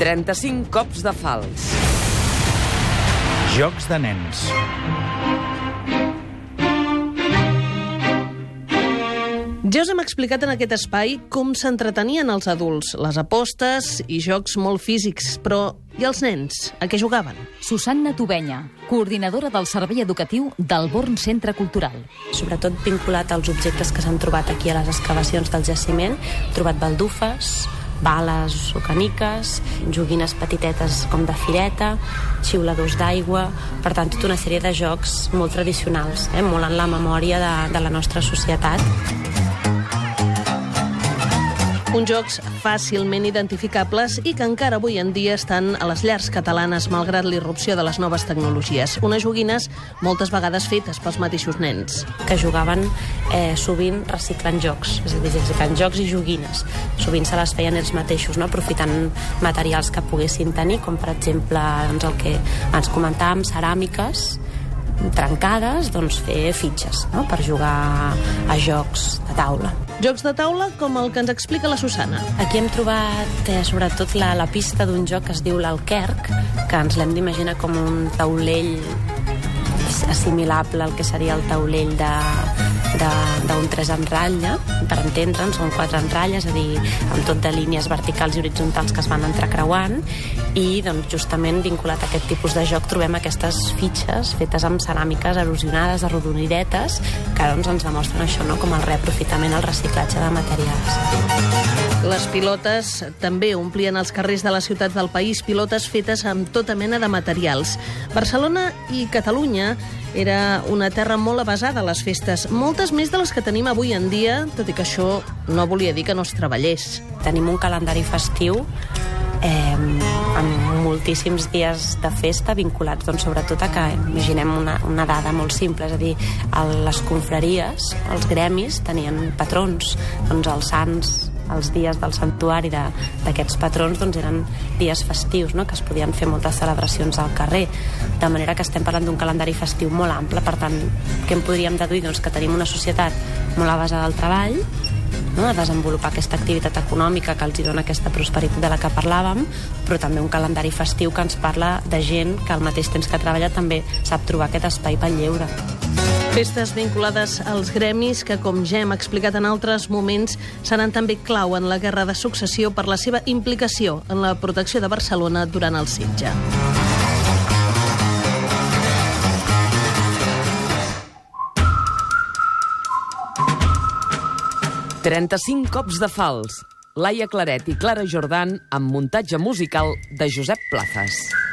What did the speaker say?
35 cops de fals. Jocs de nens. Ja us hem explicat en aquest espai com s'entretenien els adults, les apostes i jocs molt físics, però i els nens? A què jugaven? Susanna Tubenya, coordinadora del Servei Educatiu del Born Centre Cultural. Sobretot vinculat als objectes que s'han trobat aquí a les excavacions del jaciment, trobat baldufes, bales o caniques, joguines petitetes com de fireta, xiuladors d'aigua, per tant, tota una sèrie de jocs molt tradicionals, eh? molt en la memòria de, de la nostra societat. Uns jocs fàcilment identificables i que encara avui en dia estan a les llars catalanes malgrat l'irrupció de les noves tecnologies. Unes joguines moltes vegades fetes pels mateixos nens. que jugaven eh, sovint reciclant jocs, és a dir, reciclant jocs i joguines. Sovint se les feien ells mateixos, no? aprofitant materials que poguessin tenir, com per exemple doncs, el que ens comentàvem, ceràmiques, trencades, doncs fer fitxes no? per jugar a jocs de taula. Jocs de taula com el que ens explica la Susana. Aquí hem trobat eh, sobretot la, la pista d'un joc que es diu l'Alquerc, que ens l'hem d'imaginar com un taulell assimilable al que seria el taulell de, d'un tres en ratlla, per entendre'ns, són quatre en ratlla, és a dir, amb tot de línies verticals i horitzontals que es van entrecreuant, i doncs, justament vinculat a aquest tipus de joc trobem aquestes fitxes fetes amb ceràmiques erosionades, arrodonidetes, que doncs, ens demostren això, no? com el reaprofitament, el reciclatge de materials. Les pilotes també omplien els carrers de les ciutats del país, pilotes fetes amb tota mena de materials. Barcelona i Catalunya era una terra molt avasada a les festes, moltes més de les que tenim avui en dia, tot i que això no volia dir que no es treballés. Tenim un calendari festiu eh, amb moltíssims dies de festa vinculats doncs, sobretot a que imaginem una, una dada molt simple, és a dir, a les confraries, els gremis tenien patrons, doncs els sants els dies del santuari d'aquests patrons doncs, eren dies festius, no? que es podien fer moltes celebracions al carrer, de manera que estem parlant d'un calendari festiu molt ample, per tant, què en podríem deduir? Doncs que tenim una societat molt a base del treball, no? a desenvolupar aquesta activitat econòmica que els dona aquesta prosperitat de la que parlàvem, però també un calendari festiu que ens parla de gent que al mateix temps que treballa també sap trobar aquest espai pel lleure. Festes vinculades als gremis que, com ja hem explicat en altres moments, seran també clau en la Guerra de Successió per la seva implicació en la protecció de Barcelona durant el setge. «35 cops de fals». Laia Claret i Clara Jordan amb muntatge musical de Josep Plazas.